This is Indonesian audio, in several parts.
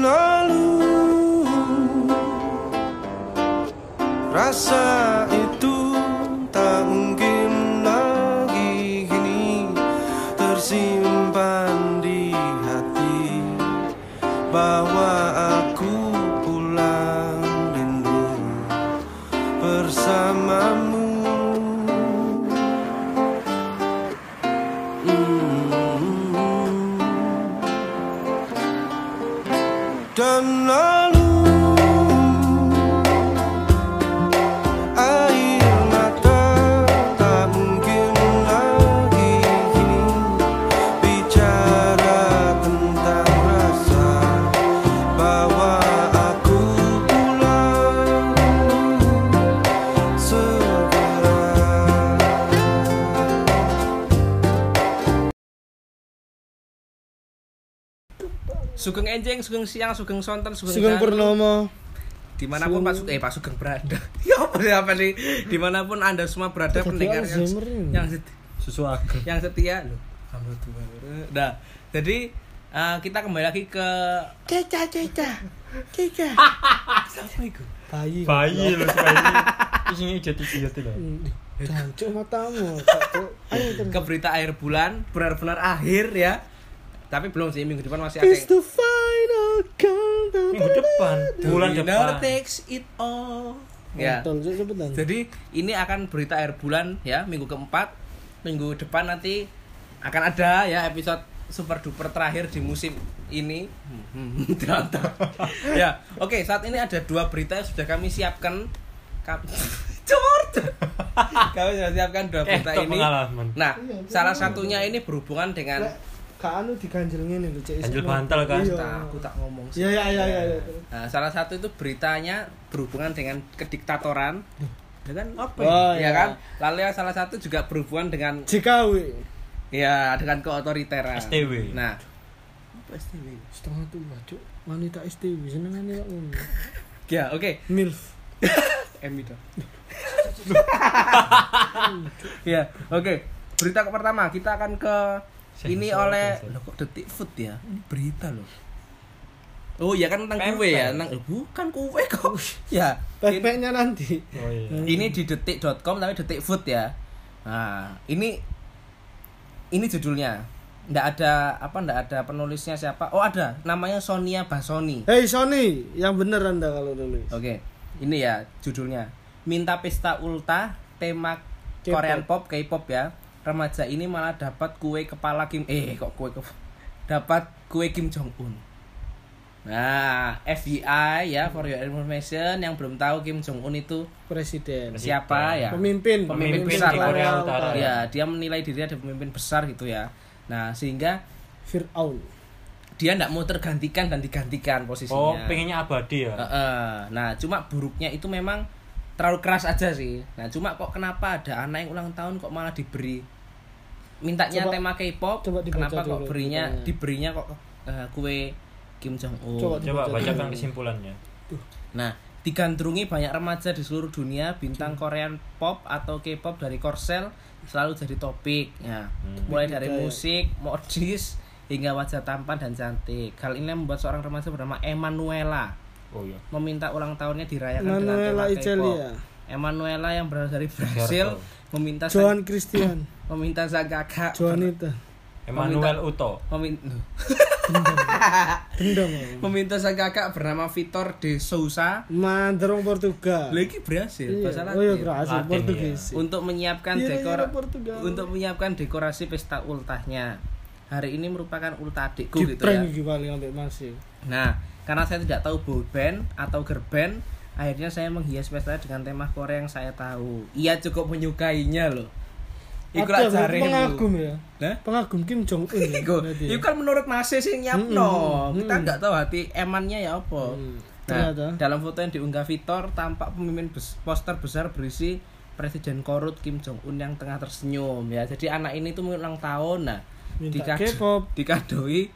lalu. Rasa itu tak mungkin lagi kini tersimpan di hati. Bahwa aku pulang rindu bersamamu Sugeng Enjing, Sugeng Siang, Sugeng Sonten, Sugeng, Sugeng. Purnomo. Di mana pun Pak Sugeng, eh Pak Sugeng berada. ya apa sih apa nih? Di mana pun anda semua berada pendengar yang, yang setia, yang setia loh. Nah, jadi eh, kita kembali lagi ke Ceca, ceca. Ceca. siapa itu? Bayi. Bayi loh bayi. Isinya jadi idiot loh. Jancuk matamu. Ayo terus. Ke berita akhir bulan, benar-benar akhir ya. Tapi belum sih minggu depan masih It's ada. the final countdown. Minggu depan, bulan depan. winner takes it all. Ya. Jadi ini akan berita akhir bulan ya minggu keempat minggu depan nanti akan ada ya episode super duper terakhir di musim ini. Ternyata. ya oke saat ini ada dua berita yang sudah kami siapkan. Kami sudah siapkan dua Eh, berita tok ini. pengalaman. Nah salah satunya ini berhubungan dengan Lek, Kak anu diganjel ngene lho, Cek. Ganjel bantal, kan? Iya. Nah, aku tak ngomong sih. Iya, iya, iya, iya. Nah, salah satu itu beritanya berhubungan dengan kediktatoran. Ya kan? Apa? Oh, ya iya. kan? Lalu yang salah satu juga berhubungan dengan JKW. ya dengan keotoriteran. STW. Nah, apa STW? Setengah tua, Cuk. Wanita STW senengane kok ngono. Ya, oke. MILF. Emi dong. ya, oke. Berita ke pertama kita akan ke ini Sensor, oleh loh kok detik food ya? Ini berita loh. Oh iya kan tentang kue ya, tentang eh, bukan kue kok. ya. ini- Pek-peknya nanti. Oh iya. ini di detik.com tapi detik food ya nah ini ini judulnya ndak ada apa ndak ada penulisnya siapa oh ada namanya Sonia Basoni Hei Sony, yang bener Anda kalau nulis. oke ini ya judulnya minta pesta ulta tema K-pop. Korean pop K-pop ya remaja ini malah dapat kue kepala Kim eh kok kue ke dapat kue Kim Jong Un nah FBI ya for your information yang belum tahu Kim Jong Un itu Presiden. siapa ya Pemimpin, Pemimpin besar besar di lah. Korea Utara. Ya, dia menilai dirinya ada pemimpin besar gitu ya. Nah, sehingga Fir'aun. dia tidak mau tergantikan dan digantikan posisinya. Oh, pengennya abadi ya. Heeh. Nah, cuma buruknya itu memang terlalu keras aja sih. Nah, cuma kok kenapa ada anak yang ulang tahun kok malah diberi mintanya Coba- tema K-pop, kenapa kok dulu berinya beritanya. diberinya kok eh, kue Kim Jong Un. Coba Coba bacakan kesimpulannya. Nah, digandrungi banyak remaja di seluruh dunia, bintang Korean pop atau K-pop dari Korsel selalu jadi topik. Ya, Hmm. mulai dari Budaya. musik, modis, hingga wajah tampan dan cantik. Hal ini membuat seorang remaja bernama Emanuela Oh iya. meminta ulang tahunnya dirayakan dengan Manuela tema K-pop. Icelia. Emanuela yang berasal dari Brasil meminta sang, Johan Christian. meminta sang kakak Johanita. Emmanuel Uto. meminta, Dendam. meminta sang kakak bernama Vitor de Souza Mandarong Portugal. lagi berhasil Iya. bahasa Oh iya, Latin. berhasil Latin, Portugis. untuk menyiapkan Iya, dekor iya, Portugal. untuk menyiapkan dekorasi pesta ultahnya. Hari ini merupakan ultah adikku Di gitu ya. prank iki paling ambek masih. Nah, karena saya tidak tahu boy band atau girl band, akhirnya saya menghias pesta dengan tema Korea yang saya tahu. Ia cukup menyukainya loh. Iku lah jaremu. pengagum ya. Hah? Pengagum Kim Jong Un. ya, Iku, ya? iku kan menurut Mas sih nyiapno. Mm-mm, Kita mm-mm. nggak tahu hati emannya ya apa. Hmm, Nah, ternyata. dalam foto yang diunggah Vitor tampak pemimpin bes- poster besar berisi Presiden korut Kim Jong Un yang tengah tersenyum ya. Jadi anak ini tuh ulang tahun nah Minta dikado- dikadoi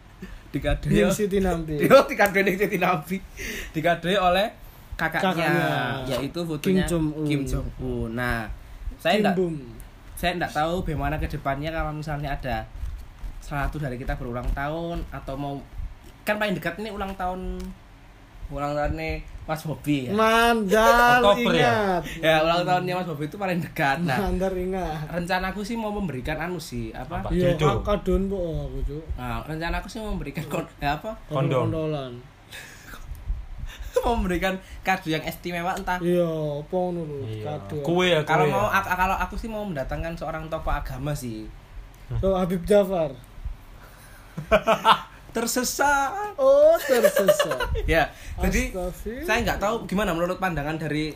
dikadoi Siti Nampi. Yo dikadoi ning Siti Nabi. Dikadoi oleh kakaknya, Kakaknya. yaitu fotonya Kim Jong Un. Kim Jong Un. Nah, saya enggak saya enggak tahu bagaimana ke depannya kalau misalnya ada salah satu dari kita berulang tahun atau mau kan paling dekat ini ulang tahun ulang tahunnya Mas Bobi ya. Mandal Oktober ya? ingat. Ya ulang tahunnya Mas Bobi itu paling dekat. Nah, Mandar ingat. rencanaku sih mau memberikan anu sih apa? Apa? Iya, kadon po aku, Cuk. Nah, rencanaku sih mau memberikan kon ya apa? Kondom. Kondolan. mau memberikan kado yang istimewa entah Iya, apa ngono lho, Iya. kado. Kue ya, kue. kalau mau ya. ak- kalau aku sih mau mendatangkan seorang tokoh agama sih. Oh, Habib Jafar. Tersesat. Oh, tersesat. Ya, jadi saya nggak tahu gimana menurut pandangan dari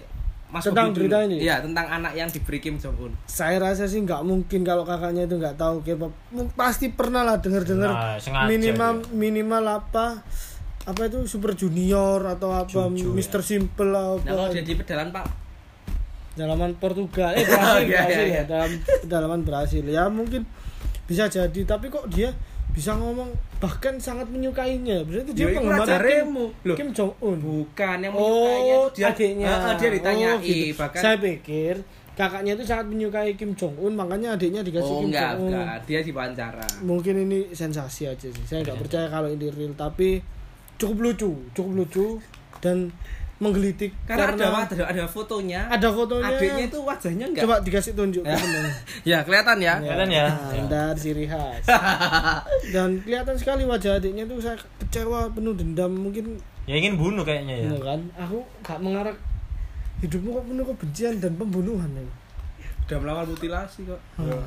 Mas Tentang dulu. berita ini? Iya, tentang anak yang diberi Kim Jong Un. Saya rasa sih nggak mungkin kalau kakaknya itu nggak tahu K-pop. Pasti pernah lah dengar-dengar Nah, sengaja minimal dia. minimal apa apa itu Super Junior atau apa Juju, Mr. Simple lah Nah, kalau apa dia di pedalan Pak, dalaman Portugal eh Brasil, Iya, Brasil iya, ya iya. dalam pedalaman Brasil ya mungkin bisa jadi tapi kok dia bisa ngomong bahkan sangat menyukainya berarti dia penggemar Kim. Loh. Kim Jong Un bukan yang menyukainya oh dia adiknya Heeh, dia ditanyai Oh, gitu. bahkan saya pikir kakaknya itu sangat menyukai Kim Jong Un makanya adiknya dikasih Oh Kim enggak, Jong Un enggak, dia diwawancara. mungkin ini sensasi aja sih saya nggak percaya kalau ini real tapi cukup lucu cukup lucu dan menggelitik Karena, ada, ada ada fotonya. ada fotonya Adiknya itu wajahnya enggak. coba dikasih tunjuk Ya. Ya, kelihatan ya. Kelihatan ya? Anda ciri khas dan kelihatan sekali wajah adiknya tuh saya kecewa penuh dendam mungkin Ya ingin bunuh kayaknya ya. kan aku gak mengarah hidupmu kok penuh kebencian dan pembunuhan ya Udah melawan mutilasi kok.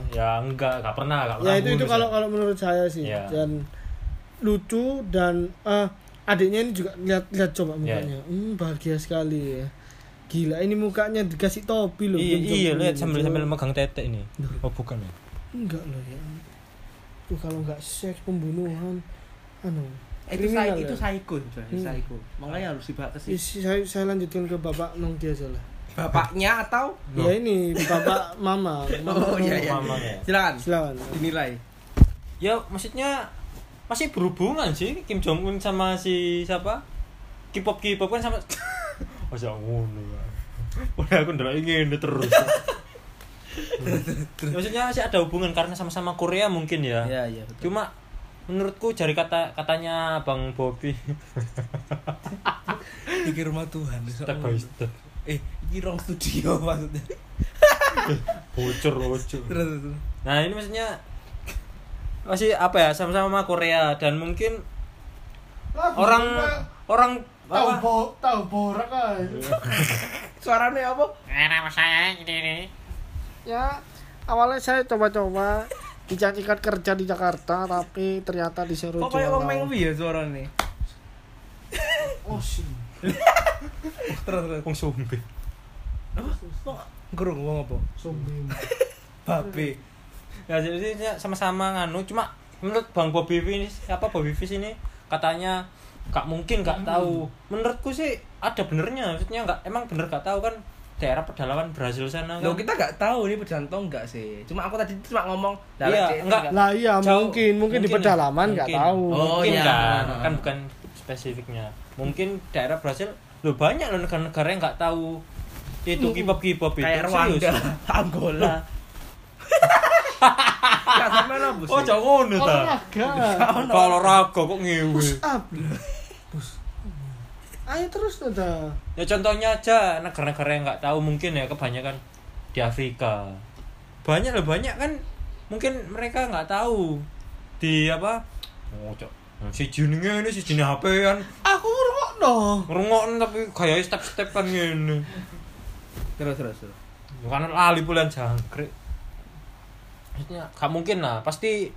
Ya enggak, enggak pernah, enggak ya pernah. itu itu bunuh, kalau kalau menurut saya sih Ya. dan lucu dan eh, adiknya ini juga lihat lihat coba Ya. mukanya hmm, bahagia sekali ya gila ini mukanya dikasih topi loh Iya, iya lihat sambil sambil megang tetek ini. Oh bukan ya? enggak loh ya tuh kalau nggak seks pembunuhan anu Itu saya ya. itu psycho, sebenarnya, Hmm. psycho. Makanya harus dibawa ke sini. Isi- saya, saya lanjutkan ke bapak Nong dia aja lah Bapaknya atau Loh. ya ini bapak mama Oh iya iya. Ya. Silakan. silakan Dinilai. Ya maksudnya masih berhubungan sih Kim Jong Un sama si siapa? K-pop K-pop kan sama Masa ngono ya. Padahal aku ndelok ingin terus. Maksudnya masih ada hubungan karena sama-sama Korea mungkin ya. Iya iya betul. Cuma menurutku dari kata katanya Bang Bobby Iki rumah Tuhan. step by step Eh, iki rong studio maksudnya. bocor bocor. Terus. Nah ini maksudnya masih apa ya sama-sama Korea dan mungkin orang orang tahu apa? bo tahu borak aja Suaranya apa? Nama saya ini ini. ya awalnya saya coba-coba dijanjikan kerja di Jakarta tapi ternyata disuruh Kok kayak wong jualan. mengwi ya suaranya? oh sih Terus terus. Wong sumbe. Kok gerung wong apa? zombie Babe. Ya jadi sama-sama nganu cuma menurut Bang Bobby ini siapa Bobby Fish ini katanya gak mungkin gak tahu. Menurutku sih ada benernya maksudnya nggak emang bener gak tahu kan daerah pedalaman Brazil sana kan. Lo kita nggak tahu ini pejantung nggak sih? Cuma aku tadi cuma ngomong. Iya, enggak. enggak. lah iya Jauh. mungkin mungkin di Mungkin, pedalaman nggak tahu Oh, mungkin iya. kan kan bukan spesifiknya mungkin daerah Brasil lo banyak loh negara-negara yang nggak tahu itu K-pop K-pop itu Kayak. Rwanda, Angola. Gak lah oh jangan ngono ta? Olahraga. Kalau raga kok ngewe. Push up ayo terus tuh dah ya contohnya aja negara-negara yang nggak tahu mungkin ya kebanyakan di Afrika. Banyak loh banyak kan. Mungkin mereka nggak tahu. Di apa? Oh cok. Si jenenge ini si jenis HP kan. Aku ngerokok dong ngerungokno tapi kayak step-stepan ngene. Terus terus terus. Bukan lali bulan jangkrik. Maksudnya gak mungkin lah, pasti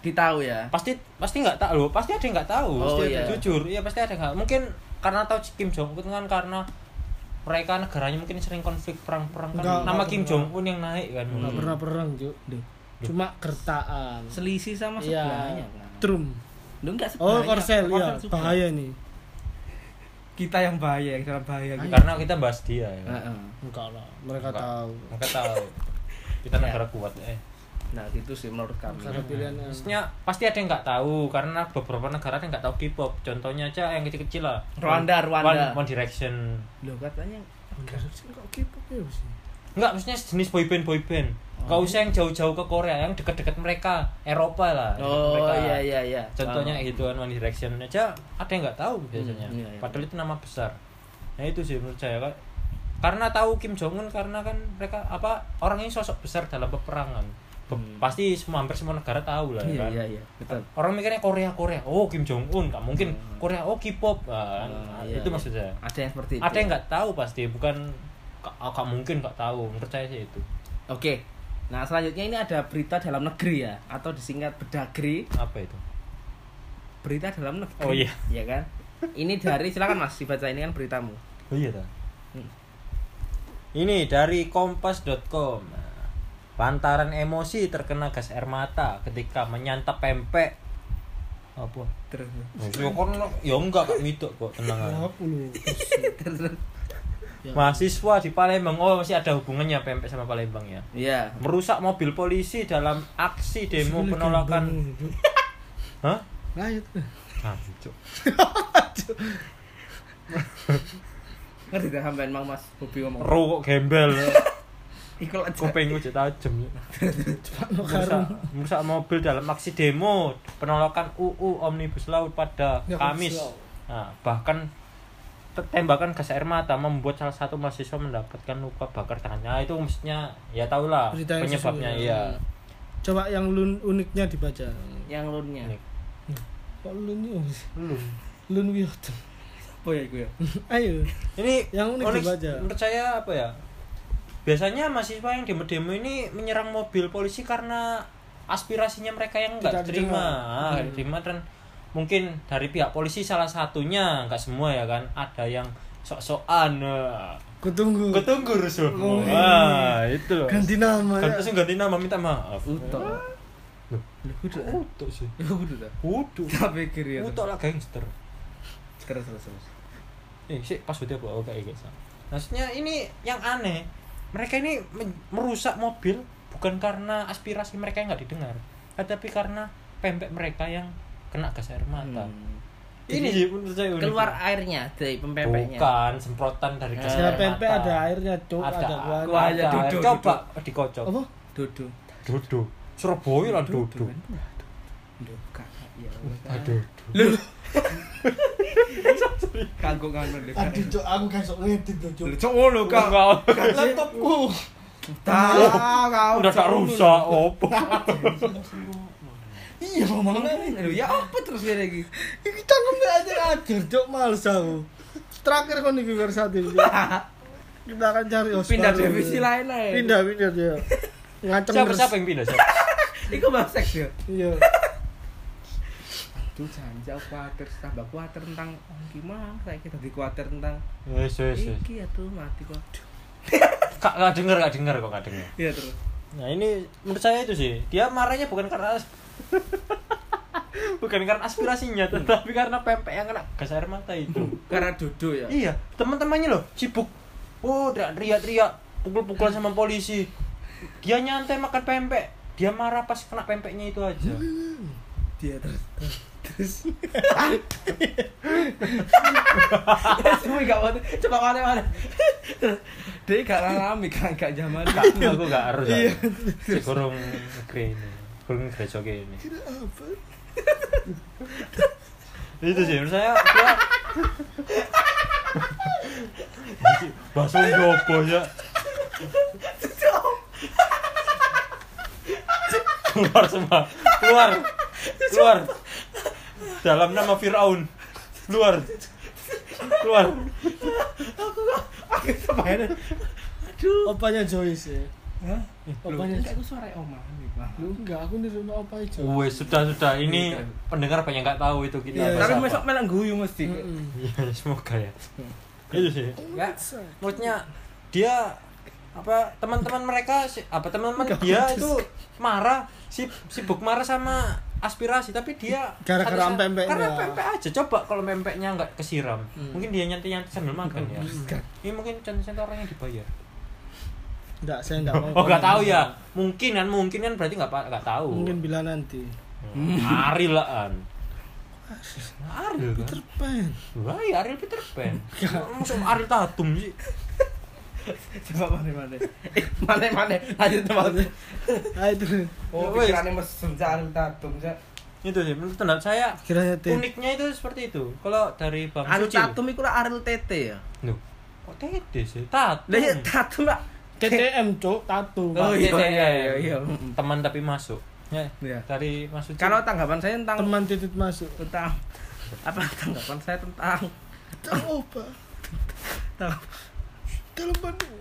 Ditahu ya. pasti pasti nggak tahu loh, pasti ada yang nggak tahu. Oh, pasti iya. ada. Jujur, iya pasti ada nggak. Mungkin karena tahu Kim Jong Un kan karena mereka negaranya mungkin sering konflik perang-perang kan. Enggak, Nama enggak Kim. Jong Un yang naik kan. nggak pernah perang. Duh. cuma gertaan Selisih sama Iya. sebelahnya kan. Trum Lu enggak oh sebelahnya. korsel iya Korsel juga. bahaya nih Kita yang bahaya, yang dalam bahaya gitu. Karena kita bahas dia ya. Heeh. enggak lah mereka Enggak. tahu Mereka tahu. Kita Ya. negara kuat eh. Nah, gitu sih menurut kami. karena pilihannya Maksudnya pasti ada yang nggak tahu karena beberapa negara ada yang nggak tahu K-pop. Contohnya aja yang kecil-kecil lah. Rwanda, Rwanda. One, One Direction. Lo katanya Enggak sih kok K-pop ya sih Enggak, maksudnya jenis boyband boyband. Gak usah yang jauh-jauh ke Korea, yang deket-deket mereka, Eropa lah. Oh mereka. iya iya iya. Contohnya Paham. gitu kan One Direction aja ada yang nggak tahu biasanya. Hmm, iya, iya. Padahal itu nama besar. Nah itu sih menurut saya Kak. Karena tahu Kim Jong Un karena kan mereka apa orang ini sosok besar dalam peperangan. Hmm. Pasti semua hampir semua negara tahu lah ya Iya kan. iya iya. Betul. Orang mikirnya Korea Korea, oh Kim Jong Un, nggak mungkin Hmm. Korea, oh K-pop, Nah, Ah, iya, itu iya. maksud saya. Ada yang seperti itu. Ada yang nggak tahu pasti, bukan nggak mungkin nggak tahu. Menurut saya sih itu. Oke. Nah, selanjutnya ini ada berita dalam negeri ya atau disingkat Bedagri, Apa itu? berita dalam negeri. Oh, iya. Iya kan? Ini dari silakan Mas dibaca ini kan beritamu. Oh iya ta? Hmm. Ini dari kompas.com. Lantaran emosi terkena gas air mata ketika menyantap pempek. Apa? Terus. Ya kan ya enggak kak midok kok tenang aja. Ya. Mahasiswa di Palembang, oh masih ada hubungannya pempek sama Palembang ya. Iya. Merusak mobil polisi dalam aksi demo penolakan. Hah? Lanjut. Ah, cuk. Ngerti dah sampean Mang Mas Bobi ngomong. Ro kok gembel. Iku aja. Kupingku cek tajem. No merusak, karung. merusak mobil dalam aksi demo penolakan UU Omnibus Law pada Ya, Kamis. Nah, bahkan te- tembakan gas air mata membuat salah satu mahasiswa mendapatkan luka bakar tangannya. Nah, itu maksudnya ya tahulah Berita yang penyebabnya sesuai. iya. Coba yang lun uniknya dibaca. Yang lunnya. Ini. Kok lun ini? Lu. Lun Wiyoto. Apa ya gue? Ayo. Ini Yang unik dibaca. menurut saya apa ya? Biasanya mahasiswa yang demo-demo ini menyerang mobil polisi karena aspirasinya mereka yang Tidak nggak terima, didengar. ah, nggak diterima dan mungkin dari pihak polisi salah satunya nggak semua ya kan ada yang sok-sokan eh, Kutunggu. ketunggu rusuh Oh, wah itu loh Ganti nama ya. kan terus ganti nama minta maaf Uto. Loh. Uto sih Ya kudu dah. Udo Tak pikir ya. Uto lah gangster Terus terus terus. eh sih pas udah bawa kayak gitu maksudnya ini yang aneh mereka ini merusak mobil bukan karena aspirasi mereka yang nggak didengar tetapi karena pempek mereka yang kena gas air mata Hmm. ini sih menurut saya unik. Keluar airnya dari pempeknya. bukan semprotan dari gas Eh, air Ada pempek mata ada airnya, Cuk, ada ada kuahnya. duduk, coba dikocok Apa? Dodo. dodo Surabaya lah dodo? Dodo. Ya aduh Lu. Kagok kangen deh. Aduh, Cuk, aku kan sok ngedit Cuk. Lu cok ngono kak. Laptopku. Tahu kau. udah tak rusak opo Iya, ngomong Aduh, ya apa terus kayak lagi? Iki cangkemnya aja ajar, Cuk, males aku. Terakhir kon iki Cuk. Kita akan cari host Pindah divisi lain aja. Pindah, pindah dia. Ngaceng siapa siapa yang pindah siapa Iku bahas seks ya. Iya. Aduh, jangan khawatir, tambah khawatir tentang gimana? Saya kita di khawatir tentang yes yes yes iki ya tuh mati kok. kak nggak denger nggak denger kok nggak denger Iya terus. Nah ini menurut saya itu sih dia marahnya bukan karena bukan karena aspirasinya tetapi karena pempek yang kena gas air mata itu. Karena dodo ya. iya teman-temannya loh sibuk oh teriak-teriak pukul-pukulan sama polisi dia nyantai makan pempek dia marah pas kena pempeknya itu aja Dia terus. Terus. Semua gak mau. Coba mana mana. Dia gak ngalami kan gak zaman. Aku gak harus iya kurung negeri ini kurung gereja ini itu sih menurut saya bakso jopo ya keluar semua keluar keluar dalam nama Fir'aun keluar keluar Aku kemarin. Aduh. Opanya Joyce ya. Hah? Opanya Lu, aku suara oma. Lu enggak, aku nih rumah opanya Joyce. Wes sudah sudah ini Iya. pendengar banyak nggak tahu itu kita Iya. bahas Tapi besok melang guyu mesti. Iya, semoga ya. Itu sih. Enggak. Menurutnya dia apa teman-teman mereka si- apa teman-teman dia itu marah si sibuk marah sama aspirasi tapi dia Gara-gara pempeknya. karena pempek aja coba kalau pempeknya nggak kesiram Hmm. mungkin dia nyantai nyantai sambil makan ya Enggak. ini mungkin contoh-contoh orang yang dibayar Enggak, saya enggak mau. oh nggak komen. tahu ya mungkin kan mungkin kan berarti nggak pa- nggak tahu Mungkin bila nanti. Hmm. Ariel lah an Ariel kan Peter Pan. Wah, iya Ariel Peter Pan. Masuk Ariel Tatum sih. Coba mana mana. Eh, mana mana. Lanjut teman. itu Oh, Wes. pikirannya mesum jangan tatum. itu sih menurut pendapat saya kiranya teh uniknya itu seperti itu kalau dari bang Ariel Suci tatum iku lah Ariel tete ya. Loh, kok tete sih tatum Lah ya tatum lah. TTM cok tato Oh iya TTM. iya iya iya. teman tapi masuk ya Iya. dari Mas Suci Kalau tanggapan saya tentang teman titit masuk tentang apa tanggapan saya tentang coba tentang dalam Bandung.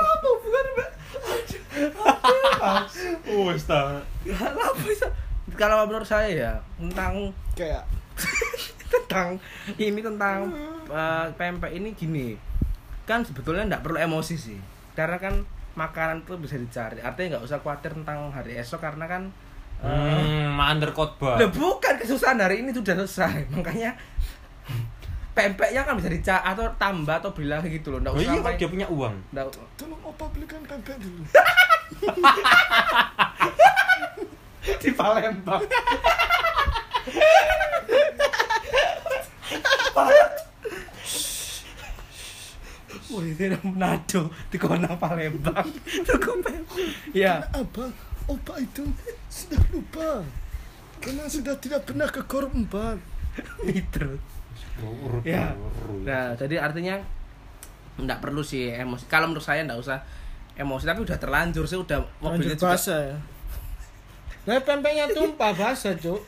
Apa bukan Mbak? oh Apa bisa? Kalau menurut saya ya tentang kayak tentang ini tentang eh, pempek ini gini. Kan sebetulnya nggak perlu emosi sih. Karena kan makanan itu bisa dicari. Artinya nggak usah khawatir tentang hari esok karena kan hmm under khotbah. Lah bukan kesusahan hari ini sudah selesai. Makanya pempeknya kan bisa dicari atau tambah atau beli lagi gitu loh nggak oh usah iya kan dia punya uang. Nggak- tolong opa belikan pempek dulu? Di Palembang. Wah, ini Manado di kona Palembang. Pempek. Ya, apa? Opa itu sudah lupa karena sudah tidak pernah ke korum 4 itu. Ya. Nah, jadi artinya nggak perlu sih emosi. Kalau menurut saya nggak usah emosi, tapi udah terlanjur sih, udah mobilnya juga. basah ya nah pempeknya tumpah basah cok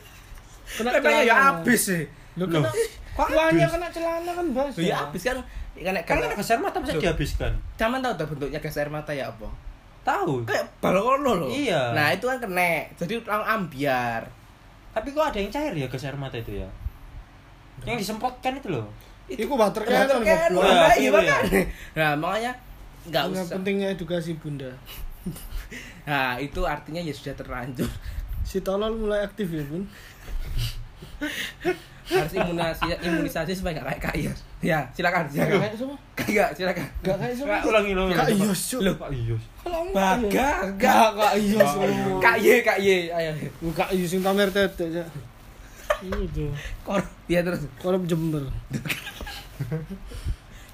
kena Pempeknya ya habis sih. Loh, kena kok kena celana kan basah ya habis kan. Kan kan gas air mata bisa dihabiskan Cuman tahu tuh bentuknya gas air mata ya apa? Tahu Kayak balkono loh. Iya. Nah, itu kan kena. Jadi orang ambiar. tapi kok ada yang cair ya gas air mata itu ya yang disemprotkan itu loh Iku baterainya Kan, kan kan, goblok. Nah, iya iya, makanya. Nah, makanya nggak Yang usah. pentingnya edukasi bunda Nah, itu artinya ya sudah terlanjur. si tolol mulai aktif ya bun Harus imunisasi imunisasi supaya nggak kayak kaya. Ya, silakan. Silakan. kayak semua Kayak, silakan. gak kayak semua ulangi ulangi Kak Iyos. Loh, Kak Iyos kalau Bagas, gak kak Iyos semua Kak Ye, Kak Ye. Ayo. kak Iyos yang pamer tete ya itu Kor, dia terus. korup Jember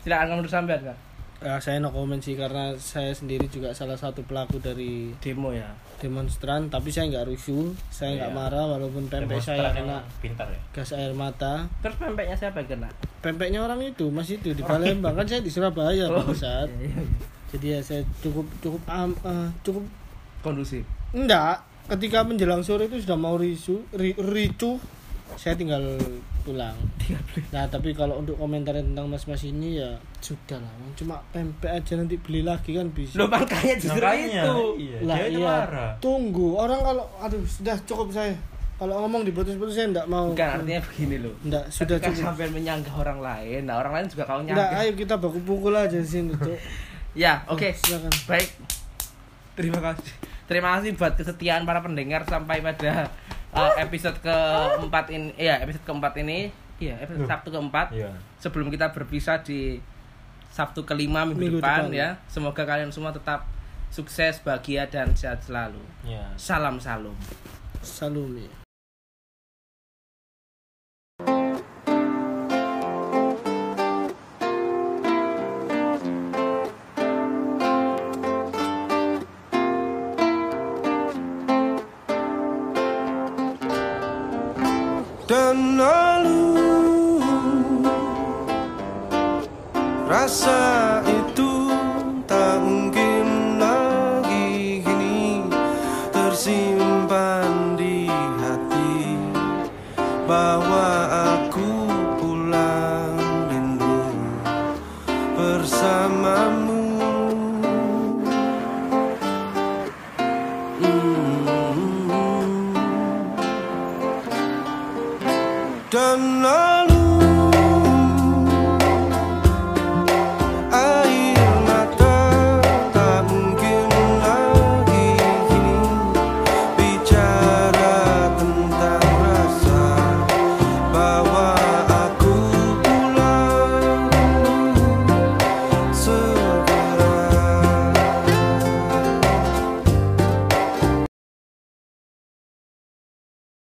Silakan menurut sampean, Kak. Ya, saya no comment sih karena saya sendiri juga salah satu pelaku dari Demo ya. demonstran tapi saya nggak rusuh saya nggak Iya. marah walaupun pempek saya kena pintar ya gas air mata Terus pempeknya siapa yang kena? pempeknya orang itu mas itu di Palembang kan saya di Surabaya Oh, pada saat iya, iya. jadi ya saya cukup cukup am, eh, cukup Kondusif. enggak ketika menjelang sore itu sudah mau risu ri, ricuh saya tinggal pulang nah tapi kalau untuk komentar tentang mas-mas ini ya sudah lah cuma pempek aja nanti beli lagi kan bisa Loh, makanya justru Makanya, itu. iya, lah dia itu iya marah tunggu orang kalau aduh sudah cukup saya kalau ngomong diputus-putus saya enggak mau Bukan artinya begini loh. enggak sudah Ketika cukup sampai menyanggah orang lain, nah orang lain juga kau enggak nyanggah. ayo kita baku pukul aja di sini Cuk. Ya, oke. silakan Baik. Terima kasih. Terima kasih buat kesetiaan para pendengar sampai pada uh, episode keempat ini. Iya, episode keempat ini. Iya, episode Loh. Sabtu keempat. iya Sebelum kita berpisah di Sabtu kelima minggu, Minggu depan, depan, ya. Semoga kalian semua tetap sukses, bahagia dan sehat selalu. iya Salam salum. salumi